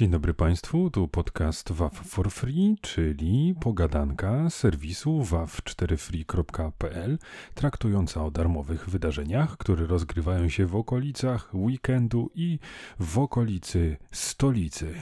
Dzień dobry Państwu, tu podcast WAF for Free, czyli pogadanka serwisu waw4free.pl traktująca o darmowych wydarzeniach, które rozgrywają się w okolicach weekendu i w okolicy stolicy.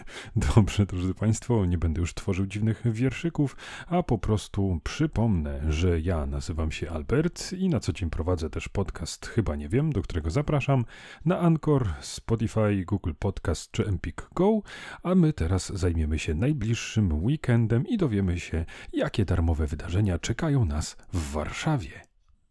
Dobrze, drodzy Państwo, nie będę już tworzył dziwnych wierszyków, a po prostu przypomnę, że ja nazywam się Albert i na co dzień prowadzę też podcast Chyba Nie Wiem, do którego zapraszam na Anchor, Spotify, Google Podcast czy Empik Go, a my teraz zajmiemy się najbliższym weekendem i dowiemy się, jakie darmowe wydarzenia czekają nas w Warszawie.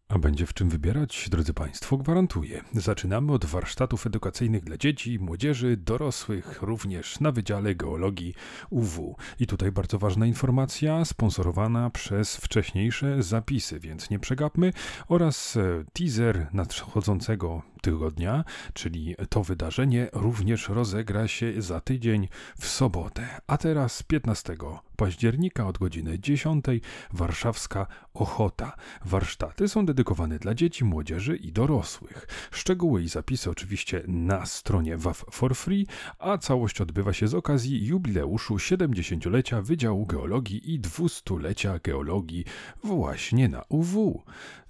A będzie w czym wybierać, drodzy Państwo, gwarantuję. Zaczynamy od warsztatów edukacyjnych dla dzieci, młodzieży, dorosłych, również na Wydziale Geologii UW. I tutaj bardzo ważna informacja, sponsorowana przez wcześniejsze zapisy, więc nie przegapmy, oraz e, teaser nadchodzącego tygodnia, czyli to wydarzenie również rozegra się za tydzień w sobotę. A teraz 15 października od godziny 10 warszawska Ochota. Warsztaty są dedykowane dla dzieci, młodzieży i dorosłych. Szczegóły i zapisy oczywiście na stronie WAF for Free, a całość odbywa się z okazji jubileuszu 70-lecia Wydziału Geologii i 200-lecia geologii właśnie na UW.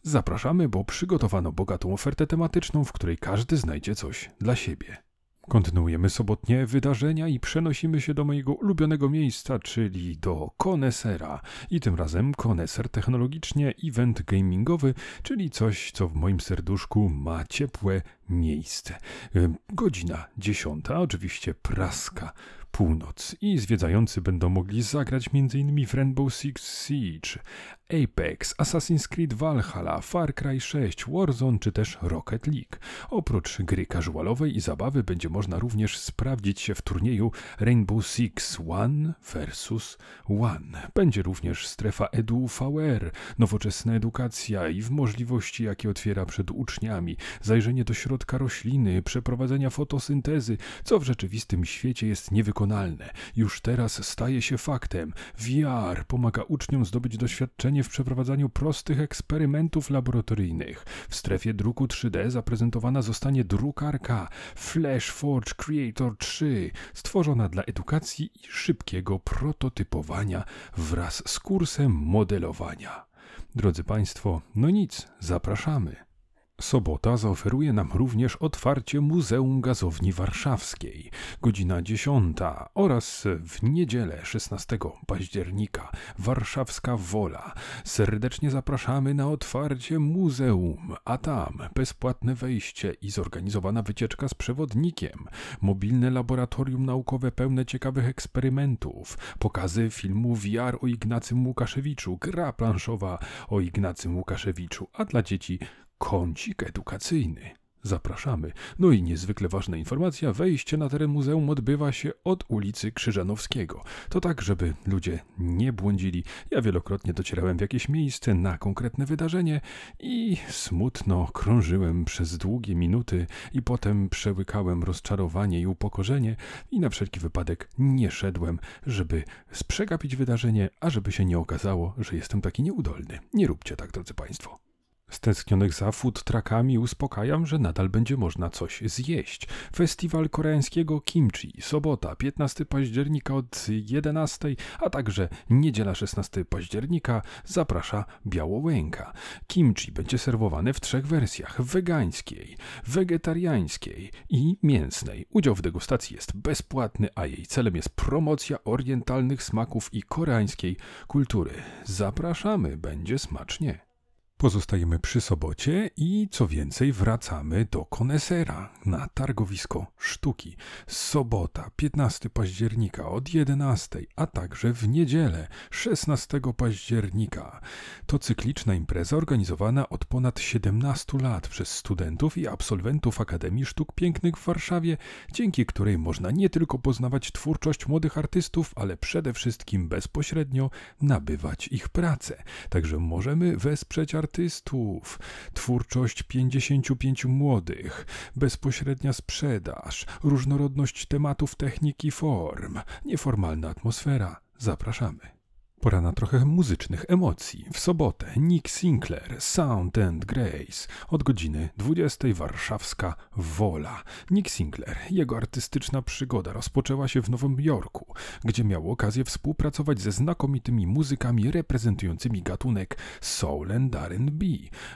Zapraszamy, bo przygotowano bogatą ofertę tematyczną, w której każdy znajdzie coś dla siebie. Kontynuujemy sobotnie wydarzenia i przenosimy się do mojego ulubionego miejsca, czyli do Konesera. I tym razem Koneser technologicznie event gamingowy, czyli coś, co w moim serduszku ma ciepłe miejsce. Godzina dziesiąta, oczywiście praska północ i zwiedzający będą mogli zagrać m.in. w Rainbow Six Siege, Apex, Assassin's Creed Valhalla, Far Cry 6, Warzone czy też Rocket League. Oprócz gry casualowej i zabawy będzie można również sprawdzić się w turnieju Rainbow Six One vs One. Będzie również strefa Edu VR, nowoczesna edukacja i w możliwości, jakie otwiera przed uczniami, zajrzenie do środka rośliny, przeprowadzenia fotosyntezy, co w rzeczywistym świecie jest niewykonalne. Już teraz staje się faktem. VR pomaga uczniom zdobyć doświadczenie w przeprowadzaniu prostych eksperymentów laboratoryjnych. W strefie druku 3D zaprezentowana zostanie drukarka FlashForge Creator 3, stworzona dla edukacji i szybkiego prototypowania wraz z kursem modelowania. Drodzy Państwo, no nic, zapraszamy. Sobota zaoferuje nam również otwarcie Muzeum Gazowni Warszawskiej, godzina 10 oraz w niedzielę 16 października Warszawska Wola. Serdecznie zapraszamy na otwarcie muzeum, a tam bezpłatne wejście i zorganizowana wycieczka z przewodnikiem, mobilne laboratorium naukowe pełne ciekawych eksperymentów, pokazy filmu VR o Ignacym Łukaszewiczu, gra planszowa o Ignacym Łukaszewiczu, a dla dzieci kącik edukacyjny. Zapraszamy. No i niezwykle ważna informacja, wejście na teren muzeum odbywa się od ulicy Krzyżanowskiego. To tak, żeby ludzie nie błądzili. Ja wielokrotnie docierałem w jakieś miejsce na konkretne wydarzenie i smutno krążyłem przez długie minuty i potem przełykałem rozczarowanie i upokorzenie i na wszelki wypadek nie szedłem, żeby przegapić wydarzenie, a żeby się nie okazało, że jestem taki nieudolny. Nie róbcie tak, drodzy Państwo. Stęsknionych za food truckami uspokajam, że nadal będzie można coś zjeść. Festiwal koreańskiego kimchi, sobota 15 października od 11, a także niedziela 16 października zaprasza Białołęka. Kimchi będzie serwowane w trzech wersjach: wegańskiej, wegetariańskiej i mięsnej. Udział w degustacji jest bezpłatny, a jej celem jest promocja orientalnych smaków i koreańskiej kultury. Zapraszamy, będzie smacznie. Pozostajemy przy sobocie i co więcej wracamy do Konesera na targowisko sztuki. Sobota 15 października od 11, a także w niedzielę 16 października. To cykliczna impreza organizowana od ponad 17 lat przez studentów i absolwentów Akademii Sztuk Pięknych w Warszawie, dzięki której można nie tylko poznawać twórczość młodych artystów, ale przede wszystkim bezpośrednio nabywać ich pracę. Także możemy wesprzeć artystów artystów, twórczość 55 młodych, bezpośrednia sprzedaż, różnorodność tematów, technik i form, nieformalna atmosfera. Zapraszamy. Pora na trochę muzycznych emocji. W sobotę Nick Sinclair, Sound and Grace. Od godziny 20 warszawska Wola. Nick Sinclair, jego artystyczna przygoda rozpoczęła się w Nowym Jorku, gdzie miał okazję współpracować ze znakomitymi muzykami reprezentującymi gatunek soul and R&B.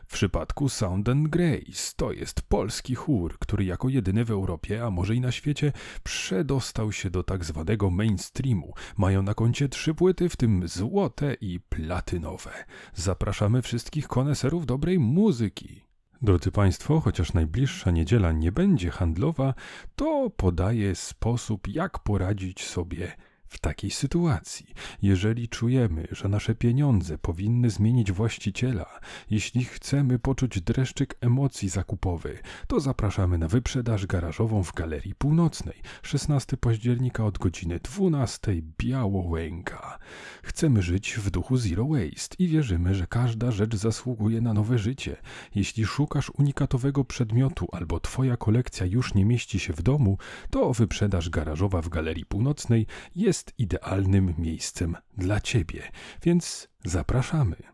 W przypadku Sound and Grace to jest polski chór, który jako jedyny w Europie, a może i na świecie, przedostał się do tak zwanego mainstreamu. Mają na koncie trzy płyty, w tym złote i platynowe. Zapraszamy wszystkich koneserów dobrej muzyki. Drodzy Państwo, chociaż najbliższa niedziela nie będzie handlowa, to podaję sposób, jak poradzić sobie w takiej sytuacji, jeżeli czujemy, że nasze pieniądze powinny zmienić właściciela, jeśli chcemy poczuć dreszczyk emocji zakupowy, to zapraszamy na wyprzedaż garażową w Galerii Północnej, 16 października od godziny 12 Białołęka. Chcemy żyć w duchu Zero Waste i wierzymy, że każda rzecz zasługuje na nowe życie. Jeśli szukasz unikatowego przedmiotu albo twoja kolekcja już nie mieści się w domu, to wyprzedaż garażowa w Galerii Północnej jest jest idealnym miejscem dla Ciebie, więc zapraszamy.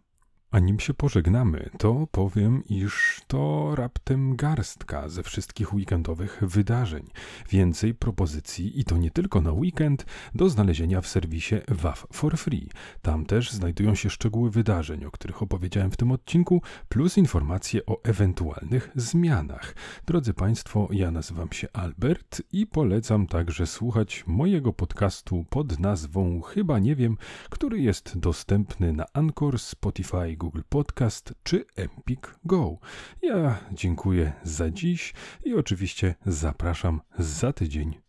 A nim się pożegnamy, to powiem, iż to raptem garstka ze wszystkich weekendowych wydarzeń. Więcej propozycji i to nie tylko na weekend, do znalezienia w serwisie WAF for Free. Tam też znajdują się szczegóły wydarzeń, o których opowiedziałem w tym odcinku, plus informacje o ewentualnych zmianach. Drodzy Państwo, ja nazywam się Albert i polecam także słuchać mojego podcastu pod nazwą Chyba Nie Wiem, który jest dostępny na Anchor, Spotify, Google Podcast czy Empik Go. Ja dziękuję za dziś i oczywiście zapraszam za tydzień